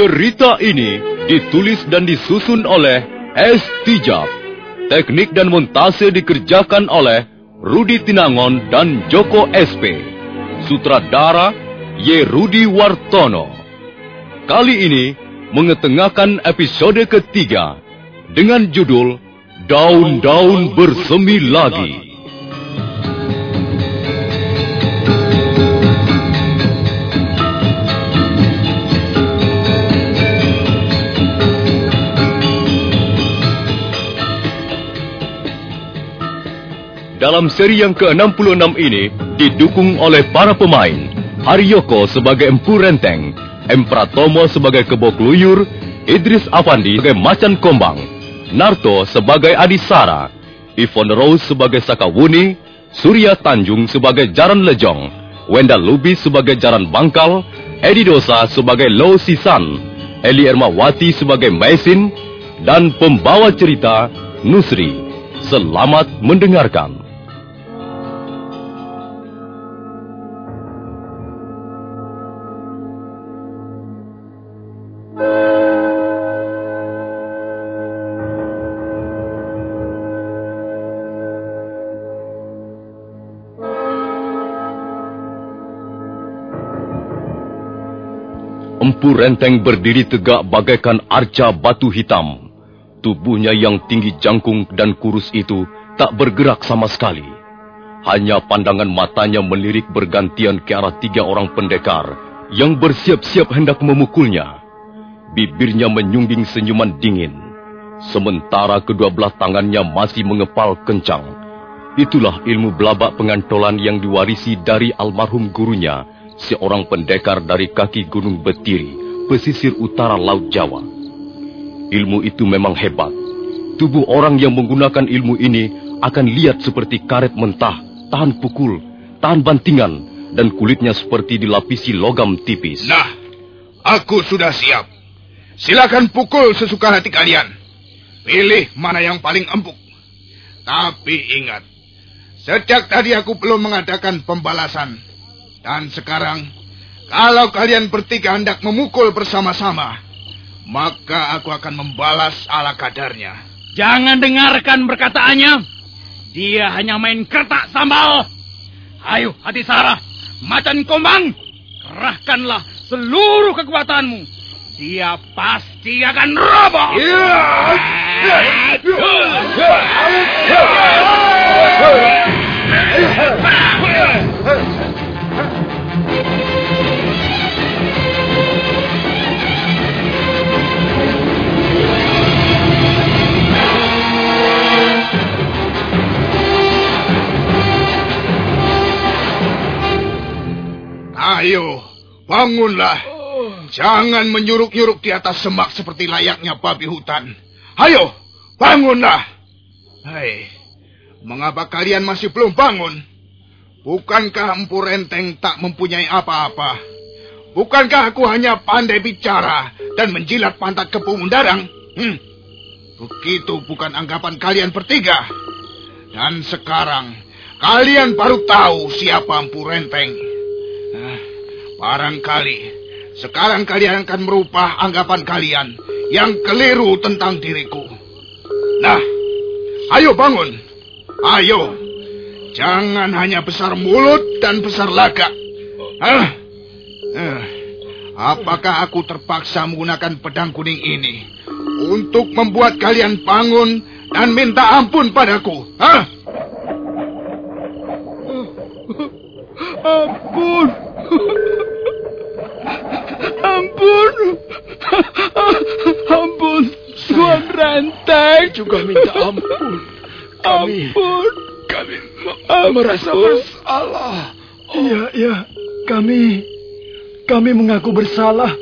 Cerita ini ditulis dan disusun oleh S. Tijab. Teknik dan montase dikerjakan oleh Rudi Tinangon dan Joko SP. Sutradara Y. Rudi Wartono. Kali ini mengetengahkan episode ketiga dengan judul Daun-daun bersemi lagi. Dalam seri yang ke-66 ini didukung oleh para pemain Haryoko sebagai Empu Renteng, Empratomo sebagai Kebok Luyur, Idris Afandi sebagai Macan Kombang, Narto sebagai Adisara, Ivon Rose sebagai Sakawuni, Surya Tanjung sebagai Jaran Lejong, Wenda Lubis sebagai Jaran Bangkal, Edi Dosa sebagai Lo Sisan, Eli Ermawati sebagai Mesin, dan pembawa cerita Nusri. Selamat mendengarkan. Empu Renteng berdiri tegak bagaikan arca batu hitam. Tubuhnya yang tinggi jangkung dan kurus itu tak bergerak sama sekali. Hanya pandangan matanya melirik bergantian ke arah tiga orang pendekar yang bersiap-siap hendak memukulnya. Bibirnya menyungging senyuman dingin. Sementara kedua belah tangannya masih mengepal kencang. Itulah ilmu belabak pengantolan yang diwarisi dari almarhum gurunya, seorang pendekar dari kaki Gunung Betiri, pesisir utara Laut Jawa. Ilmu itu memang hebat. Tubuh orang yang menggunakan ilmu ini akan lihat seperti karet mentah, tahan pukul, tahan bantingan, dan kulitnya seperti dilapisi logam tipis. Nah, aku sudah siap. Silakan pukul sesuka hati kalian. Pilih mana yang paling empuk. Tapi ingat, sejak tadi aku belum mengadakan pembalasan. Dan sekarang Kalau kalian bertiga hendak memukul bersama-sama, maka aku akan membalas ala kadarnya. Jangan dengarkan perkataannya. Dia hanya main kertak sambal. Ayo, hati Sarah, macan kombang, kerahkanlah seluruh kekuatanmu. Dia pasti akan roboh. Ayo, bangunlah. Jangan menyuruk-nyuruk di atas semak seperti layaknya babi hutan. Ayo, bangunlah. Hei, mengapa kalian masih belum bangun? Bukankah Empu Renteng tak mempunyai apa-apa? Bukankah aku hanya pandai bicara dan menjilat pantat kepu mendarang? Hmm, begitu bukan anggapan kalian bertiga. Dan sekarang, kalian baru tahu siapa Empu Renteng. Barangkali sekarang kalian akan merubah anggapan kalian yang keliru tentang diriku. Nah, ayo bangun. Ayo. Jangan hanya besar mulut dan besar lagak. Hah? Apakah aku terpaksa menggunakan pedang kuning ini untuk membuat kalian bangun dan minta ampun padaku? Hah? Juga minta ampun. Kami, Ampun. kami Ampun. merasa bersalah. Iya, iya. Kami, kami mengaku bersalah.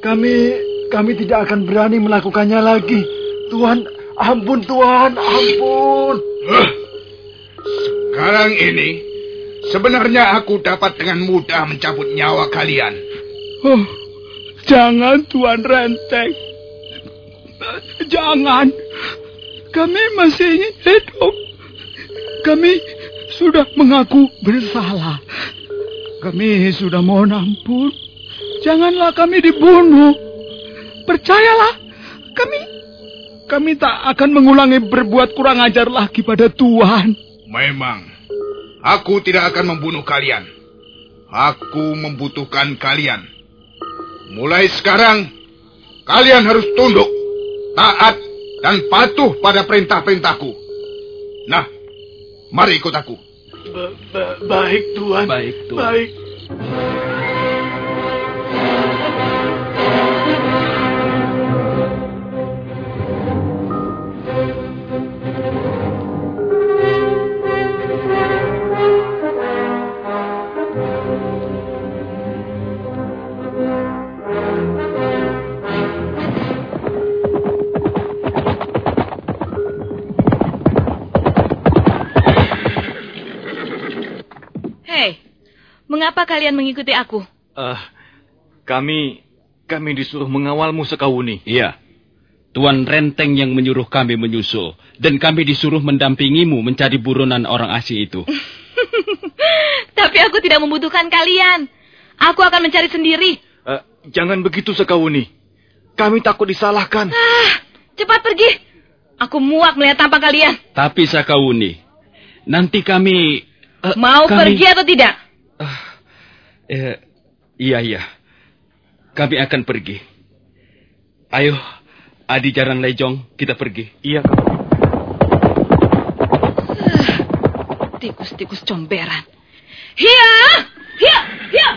Kami, kami tidak akan berani melakukannya lagi. Tuhan, ampun Tuhan, ampun. Sekarang ini, sebenarnya aku dapat dengan mudah mencabut nyawa kalian. Oh, jangan Tuan Renteng. Jangan. Kami masih hidup. Kami sudah mengaku bersalah. Kami sudah mohon ampun. Janganlah kami dibunuh. Percayalah, kami kami tak akan mengulangi berbuat kurang ajar lagi pada Tuhan. Memang, aku tidak akan membunuh kalian. Aku membutuhkan kalian. Mulai sekarang, kalian harus tunduk, taat, dan patuh pada perintah-perintahku. Nah, mari ikut aku. Ba- ba- baik Tuhan. Baik, Tuhan. Baik. Mengapa kalian mengikuti aku? Eh, kami kami disuruh mengawalmu Sekauni. Iya. Tuan Renteng yang menyuruh kami menyusul. Dan kami disuruh mendampingimu mencari buronan orang asing itu. Tapi aku tidak membutuhkan kalian. Aku akan mencari sendiri. Eh, jangan begitu Sekauni. Kami takut disalahkan. Ah, cepat pergi. Aku muak melihat tampak kalian. Tapi Sakauni, nanti kami... eh, Mau kami- pergi atau tidak? Eh, iya, iya. Kami akan pergi. Ayo, Adi Jaran Lejong, kita pergi. Iya, Kak. Tikus-tikus comberan. Hia! Hia! Hia!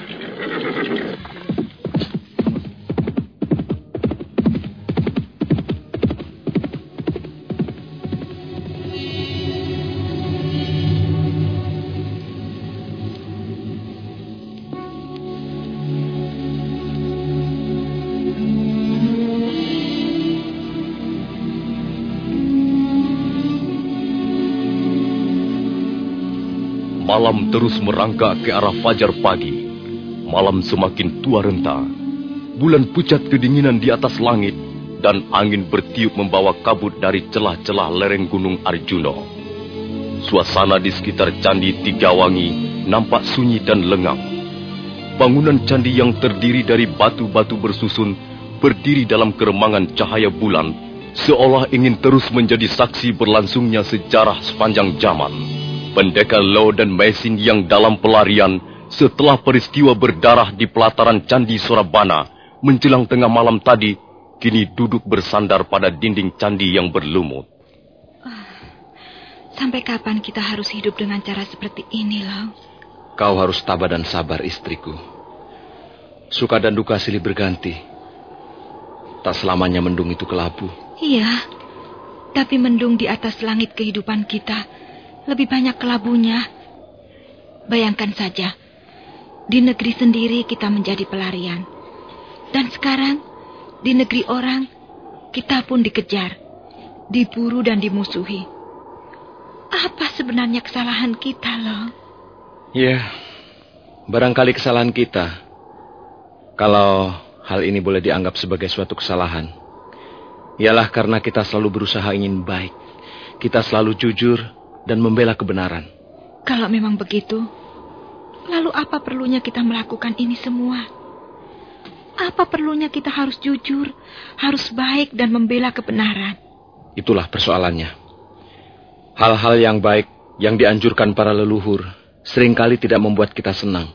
Malam terus merangkak ke arah fajar pagi. Malam semakin tua renta. Bulan pucat kedinginan di atas langit dan angin bertiup membawa kabut dari celah-celah lereng gunung Arjuno. Suasana di sekitar Candi Tigawangi nampak sunyi dan lengang. bangunan candi yang terdiri dari batu-batu bersusun berdiri dalam keremangan cahaya bulan, seolah ingin terus menjadi saksi berlangsungnya sejarah sepanjang zaman. Pendekar Lo dan Mesin yang dalam pelarian setelah peristiwa berdarah di pelataran Candi Surabana menjelang tengah malam tadi, kini duduk bersandar pada dinding candi yang berlumut. Sampai kapan kita harus hidup dengan cara seperti ini, Lau? Kau harus tabah dan sabar, istriku. Suka dan duka silih berganti. Tak selamanya mendung itu kelabu. Iya, tapi mendung di atas langit kehidupan kita lebih banyak kelabunya. Bayangkan saja, di negeri sendiri kita menjadi pelarian. Dan sekarang, di negeri orang, kita pun dikejar, diburu dan dimusuhi. Apa sebenarnya kesalahan kita, loh? Ya, barangkali kesalahan kita. Kalau hal ini boleh dianggap sebagai suatu kesalahan. Ialah karena kita selalu berusaha ingin baik. Kita selalu jujur dan membela kebenaran. Kalau memang begitu, lalu apa perlunya kita melakukan ini semua? Apa perlunya kita harus jujur, harus baik dan membela kebenaran? Itulah persoalannya. Hal-hal yang baik yang dianjurkan para leluhur sering kali tidak membuat kita senang.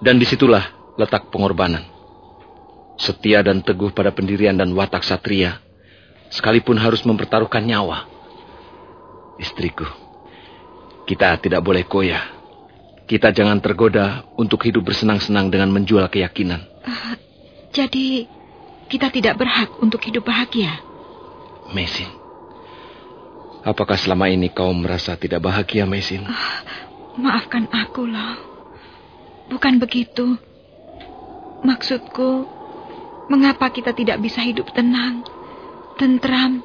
Dan di situlah letak pengorbanan. Setia dan teguh pada pendirian dan watak satria, sekalipun harus mempertaruhkan nyawa. Istriku, kita tidak boleh koyah. Kita jangan tergoda untuk hidup bersenang-senang dengan menjual keyakinan. Uh, jadi, kita tidak berhak untuk hidup bahagia? Mesin, Apakah selama ini kau merasa tidak bahagia, Mesin? Uh, maafkan aku, loh. Bukan begitu. Maksudku, mengapa kita tidak bisa hidup tenang, tentram,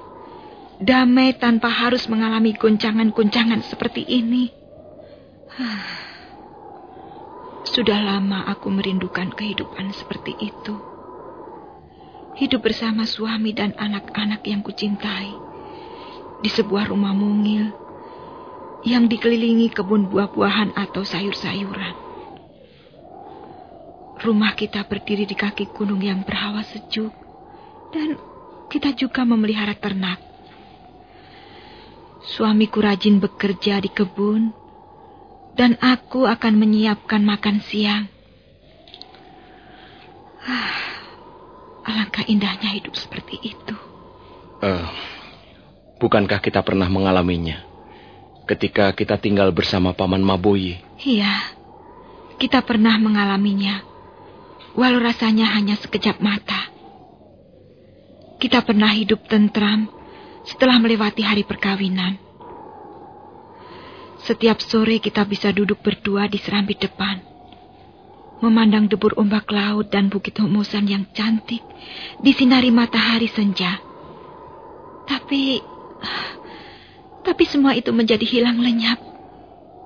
damai tanpa harus mengalami guncangan-guncangan seperti ini? Sudah lama aku merindukan kehidupan seperti itu. Hidup bersama suami dan anak-anak yang kucintai di sebuah rumah mungil yang dikelilingi kebun buah-buahan atau sayur-sayuran. Rumah kita berdiri di kaki gunung yang berhawa sejuk dan kita juga memelihara ternak. Suamiku rajin bekerja di kebun dan aku akan menyiapkan makan siang. Ah, alangkah indahnya hidup seperti itu. Uh, Bukankah kita pernah mengalaminya? Ketika kita tinggal bersama Paman Maboyi. Iya, kita pernah mengalaminya. Walau rasanya hanya sekejap mata. Kita pernah hidup tentram setelah melewati hari perkawinan. Setiap sore kita bisa duduk berdua di serambi depan. Memandang debur ombak laut dan bukit humusan yang cantik disinari matahari senja. Tapi tapi semua itu menjadi hilang lenyap.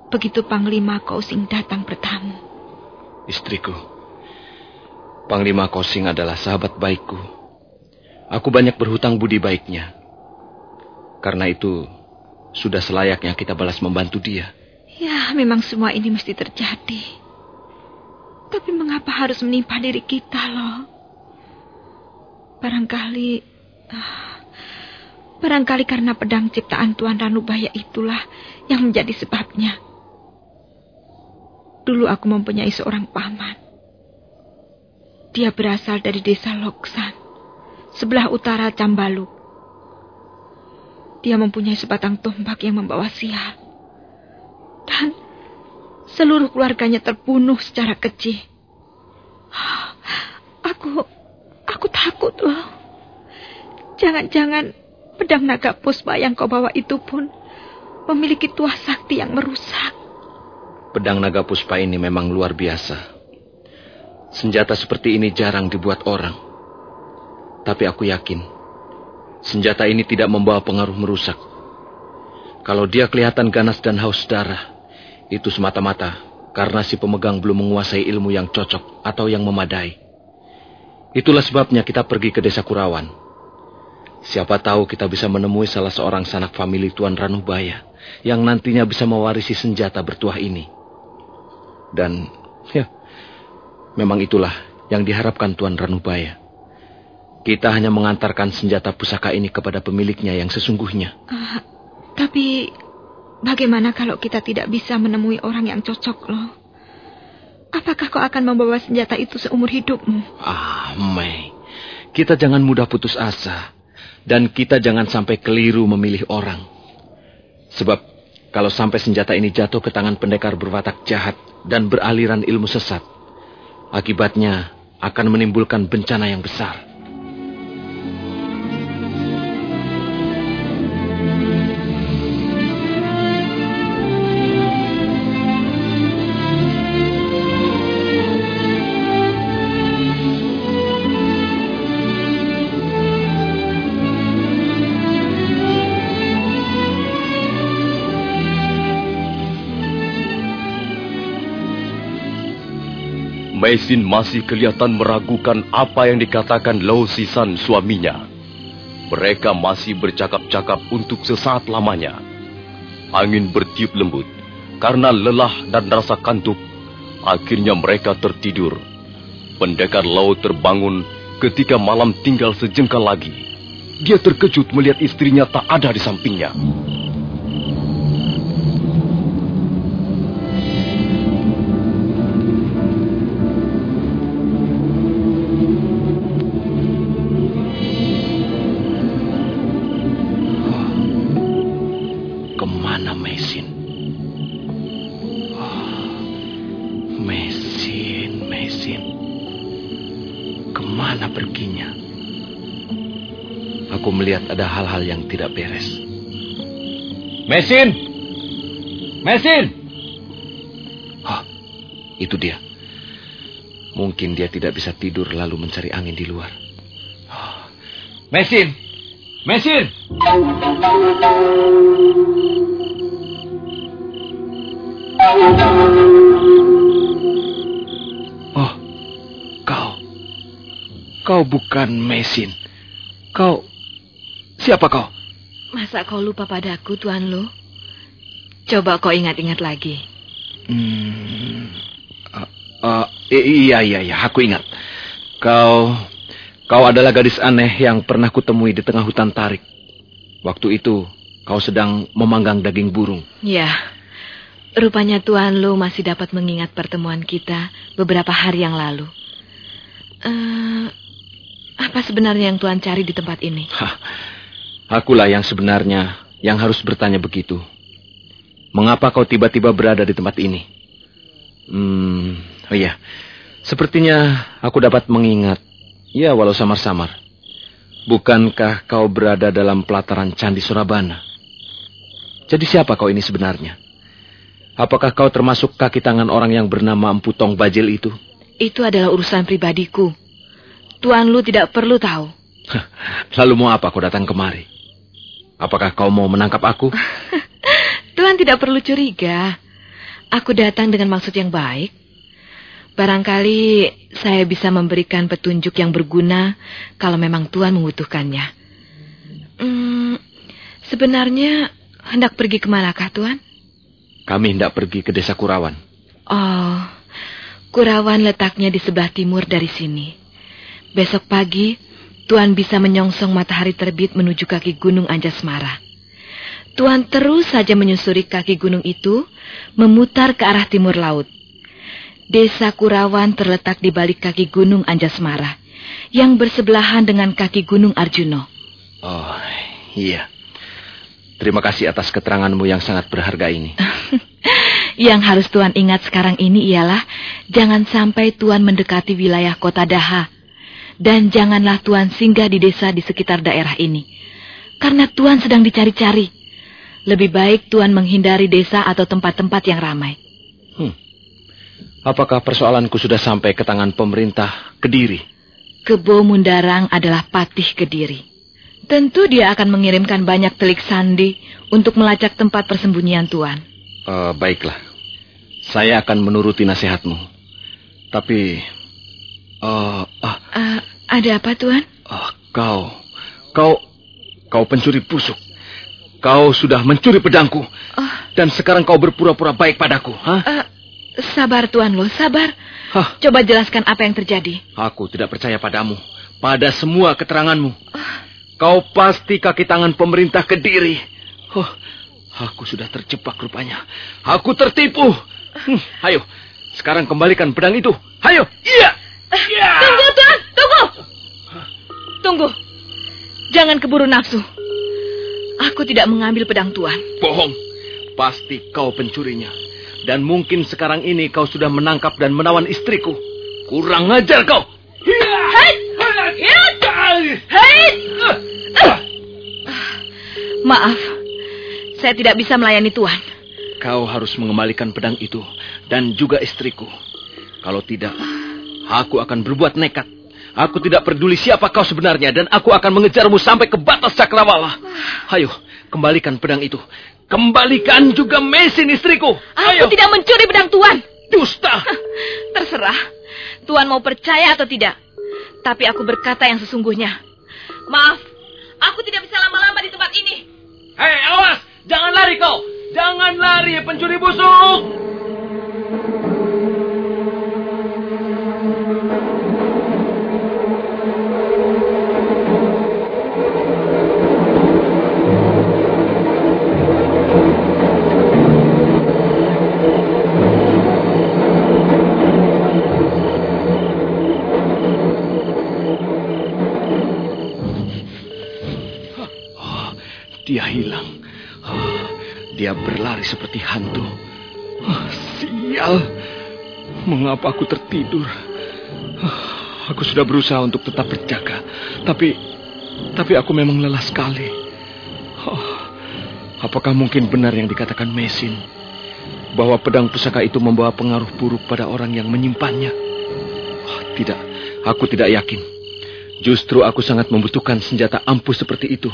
Begitu Panglima Kosing datang bertamu. Istriku, Panglima Kosing adalah sahabat baikku. Aku banyak berhutang budi baiknya. Karena itu, sudah selayaknya kita balas membantu dia. Ya, memang semua ini mesti terjadi. Tapi mengapa harus menimpa diri kita, loh? Barangkali... Uh, Barangkali karena pedang ciptaan Tuan Ranubaya itulah yang menjadi sebabnya. Dulu aku mempunyai seorang paman. Dia berasal dari desa Loksan, sebelah utara Cambaluk. Dia mempunyai sebatang tombak yang membawa sial. Dan seluruh keluarganya terbunuh secara keji. Aku, aku takut loh. Jangan-jangan Pedang naga puspa yang kau bawa itu pun memiliki tuah sakti yang merusak. Pedang naga puspa ini memang luar biasa. Senjata seperti ini jarang dibuat orang. Tapi aku yakin, senjata ini tidak membawa pengaruh merusak. Kalau dia kelihatan ganas dan haus darah, itu semata-mata karena si pemegang belum menguasai ilmu yang cocok atau yang memadai. Itulah sebabnya kita pergi ke desa Kurawan Siapa tahu kita bisa menemui salah seorang sanak famili Tuan Ranubaya yang nantinya bisa mewarisi senjata bertuah ini. Dan ya, Memang itulah yang diharapkan Tuan Ranubaya. Kita hanya mengantarkan senjata pusaka ini kepada pemiliknya yang sesungguhnya. Uh, tapi bagaimana kalau kita tidak bisa menemui orang yang cocok loh? Apakah kau akan membawa senjata itu seumur hidupmu? Ah, Mei. Kita jangan mudah putus asa. Dan kita jangan sampai keliru memilih orang. Sebab kalau sampai senjata ini jatuh ke tangan pendekar berwatak jahat dan beraliran ilmu sesat, akibatnya akan menimbulkan bencana yang besar. Maisin masih kelihatan meragukan apa yang dikatakan Lau Sisan suaminya. Mereka masih bercakap-cakap untuk sesaat lamanya. Angin bertiup lembut. Karena lelah dan rasa kantuk, akhirnya mereka tertidur. Pendekar Lau terbangun ketika malam tinggal sejengkal lagi. Dia terkejut melihat istrinya tak ada di sampingnya. Ada hal-hal yang tidak beres. Mesin! Mesin! Oh, itu dia. Mungkin dia tidak bisa tidur lalu mencari angin di luar. Oh. Mesin! Mesin! Oh, kau. Kau bukan mesin. Siapa kau? Masa kau lupa padaku, Tuan Lu? Coba kau ingat-ingat lagi. Hmm, uh, uh, iya, iya, iya, aku ingat. Kau, kau adalah gadis aneh yang pernah kutemui di tengah hutan tarik. Waktu itu, kau sedang memanggang daging burung. Ya, rupanya Tuan Lu masih dapat mengingat pertemuan kita beberapa hari yang lalu. Uh, apa sebenarnya yang Tuan cari di tempat ini? Hah, Akulah yang sebenarnya yang harus bertanya begitu. Mengapa kau tiba-tiba berada di tempat ini? Hmm, oh iya. Sepertinya aku dapat mengingat. Ya, walau samar-samar. Bukankah kau berada dalam pelataran Candi Surabana? Jadi siapa kau ini sebenarnya? Apakah kau termasuk kaki tangan orang yang bernama Emputong Bajil itu? Itu adalah urusan pribadiku. Tuan Lu tidak perlu tahu. Lalu mau apa kau datang kemari? Apakah kau mau menangkap aku? Tuhan tidak perlu curiga. Aku datang dengan maksud yang baik. Barangkali saya bisa memberikan petunjuk yang berguna kalau memang Tuhan membutuhkannya. Hmm, sebenarnya hendak pergi ke manakah Tuhan? Kami hendak pergi ke desa Kurawan. Oh, Kurawan letaknya di sebelah timur dari sini. Besok pagi Tuan bisa menyongsong matahari terbit menuju kaki gunung Anjasmara. Tuan terus saja menyusuri kaki gunung itu, memutar ke arah timur laut. Desa Kurawan terletak di balik kaki gunung Anjasmara, yang bersebelahan dengan kaki gunung Arjuno. Oh, iya. Terima kasih atas keteranganmu yang sangat berharga ini. yang harus Tuan ingat sekarang ini ialah jangan sampai Tuan mendekati wilayah kota Daha dan janganlah Tuhan singgah di desa di sekitar daerah ini. Karena Tuhan sedang dicari-cari. Lebih baik Tuhan menghindari desa atau tempat-tempat yang ramai. Hmm. Apakah persoalanku sudah sampai ke tangan pemerintah Kediri? Kebo Mundarang adalah patih Kediri. Tentu dia akan mengirimkan banyak telik sandi untuk melacak tempat persembunyian Tuan. Uh, baiklah. Saya akan menuruti nasihatmu. Tapi Uh, uh, uh, ada apa, Tuan? Uh, kau, kau, kau pencuri pusuk. Kau sudah mencuri pedangku. Uh, dan sekarang kau berpura-pura baik padaku, ha? Uh, Sabar Tuan Lo, sabar. Hah. Coba jelaskan apa yang terjadi. Aku tidak percaya padamu, pada semua keteranganmu. Kau pasti kaki tangan pemerintah Kediri. Oh, aku sudah terjebak rupanya. Aku tertipu. Hmm, ayo, sekarang kembalikan pedang itu. Ayo. Iya. Iya. Tunggu, Tuan. Tunggu. Tunggu. Jangan keburu nafsu. Aku tidak mengambil pedang Tuan. Bohong. Pasti kau pencurinya. Dan mungkin sekarang ini kau sudah menangkap dan menawan istriku. Kurang ajar kau. Hei! Hei! Maaf, saya tidak bisa melayani Tuhan. Kau harus mengembalikan pedang itu dan juga istriku. Kalau tidak, aku akan berbuat nekat. Aku tidak peduli siapa kau sebenarnya dan aku akan mengejarmu sampai ke batas cakrawala. Ayo, kembalikan pedang itu. Kembalikan juga mesin istriku. Aku tidak mencuri pedang Tuhan. Dusta. Terserah. Tuhan mau percaya atau tidak. Tapi aku berkata yang sesungguhnya. Maaf, aku tidak bisa lama-lama di tempat ini. Hei, awas! Jangan lari kau! Jangan lari, pencuri busuk! Aku tertidur? Aku sudah berusaha untuk tetap berjaga. Tapi tapi aku memang lelah sekali. Oh, apakah mungkin benar yang dikatakan Mesin? Bahwa pedang pusaka itu membawa pengaruh buruk pada orang yang menyimpannya? Oh, tidak, aku tidak yakin. Justru aku sangat membutuhkan senjata ampuh seperti itu.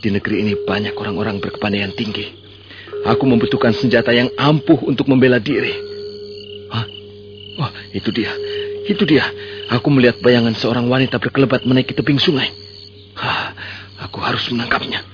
Di negeri ini banyak orang-orang berkepandaian tinggi. Aku membutuhkan senjata yang ampuh untuk membela diri. Oh, itu dia. Itu dia. Aku melihat bayangan seorang wanita berkelebat menaiki tebing sungai. Hah, aku harus menangkapnya.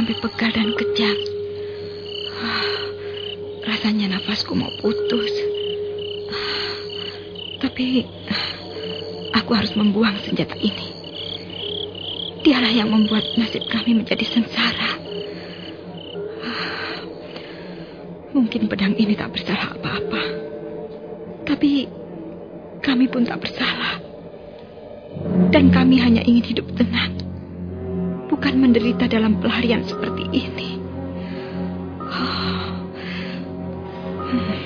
Sampai pegal dan kejang. Ah, Rasanya nafasku mau putus. Ah, Tapi aku harus membuang senjata ini. Dialah yang membuat nasib kami menjadi sengsara. Ah, Mungkin pedang ini tak bersalah apa-apa. Tapi kami pun tak bersalah. Dan kami hanya ingin hidup tenang. Bukan menderita dalam pelarian seperti ini. Ah. Hmm.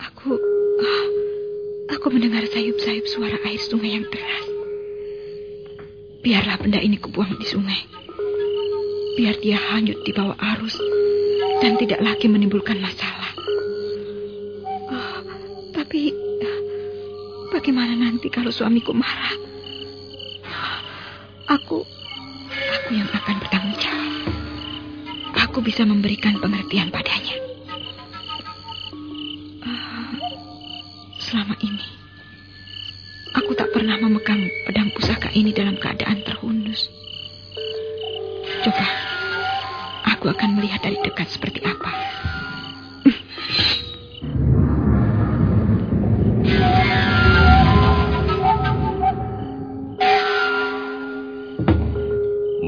Aku... ah, Aku mendengar sayup-sayup suara air sungai yang deras. Biarlah benda ini kubuang di sungai. Biar dia hanyut di bawah arus dan tidak lagi menimbulkan masalah. Ah, tapi bagaimana nanti kalau suamiku marah? Aku, aku yang akan bertanggung jawab. Aku bisa memberikan pengertian padanya. Ah, selama ini, aku tak pernah memegang pedang pusaka ini dalam keadaan terhunus. Coba, aku akan melihat dari dekat seperti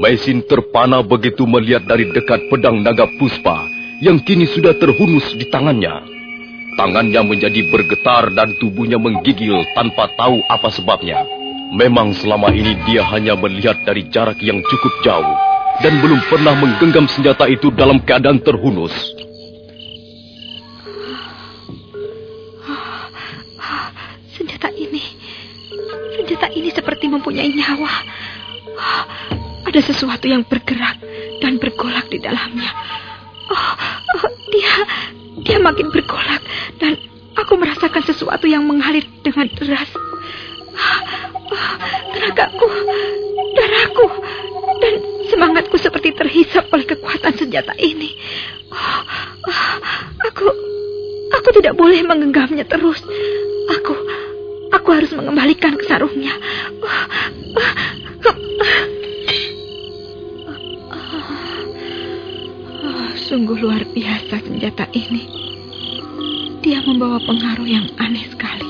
apa. Mesin terpana begitu melihat dari dekat pedang naga puspa yang kini sudah terhunus di tangannya. Tangannya menjadi bergetar dan tubuhnya menggigil tanpa tahu apa sebabnya. Memang selama ini dia hanya melihat dari jarak yang cukup jauh dan belum pernah menggenggam senjata itu dalam keadaan terhunus. Senjata ini, senjata ini seperti mempunyai nyawa. Ada sesuatu yang bergerak dan bergolak di dalamnya. Oh, oh, dia dia makin bergolak dan aku merasakan sesuatu yang mengalir dengan deras. Oh, tenagaku, darahku, dan semangatku seperti terhisap oleh kekuatan senjata ini. Oh, oh, aku, aku tidak boleh menggenggamnya terus. Aku, aku harus mengembalikan ke sarungnya. Oh, oh, sungguh luar biasa senjata ini. Dia membawa pengaruh yang aneh sekali.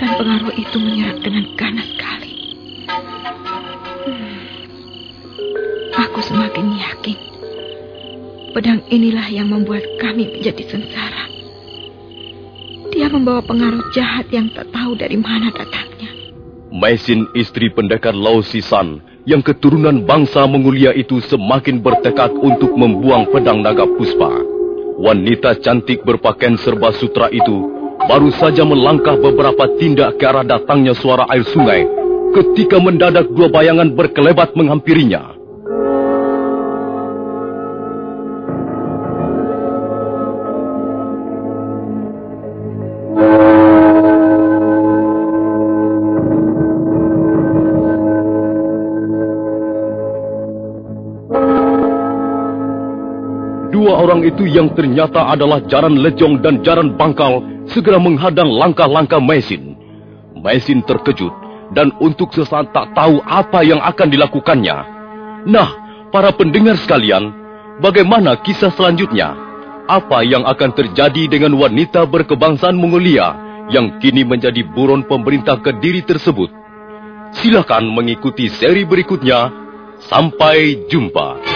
Dan pengaruh itu menyerap dengan ganas sekali. Hmm. Aku semakin yakin. Pedang inilah yang membuat kami menjadi sengsara. Dia membawa pengaruh jahat yang tak tahu dari mana datangnya. Maisin istri pendekar Lao Sisan yang keturunan bangsa Mongolia itu semakin bertekad untuk membuang pedang naga puspa. Wanita cantik berpakaian serba sutra itu baru saja melangkah beberapa tindak ke arah datangnya suara air sungai ketika mendadak dua bayangan berkelebat menghampirinya. Dua orang itu yang ternyata adalah Jaran Lejong dan Jaran Bangkal segera menghadang langkah-langkah Mesin. Mesin terkejut dan untuk sesaat tak tahu apa yang akan dilakukannya. Nah, para pendengar sekalian, bagaimana kisah selanjutnya? Apa yang akan terjadi dengan wanita berkebangsaan Mongolia yang kini menjadi buron pemerintah Kediri tersebut? Silakan mengikuti seri berikutnya. Sampai jumpa.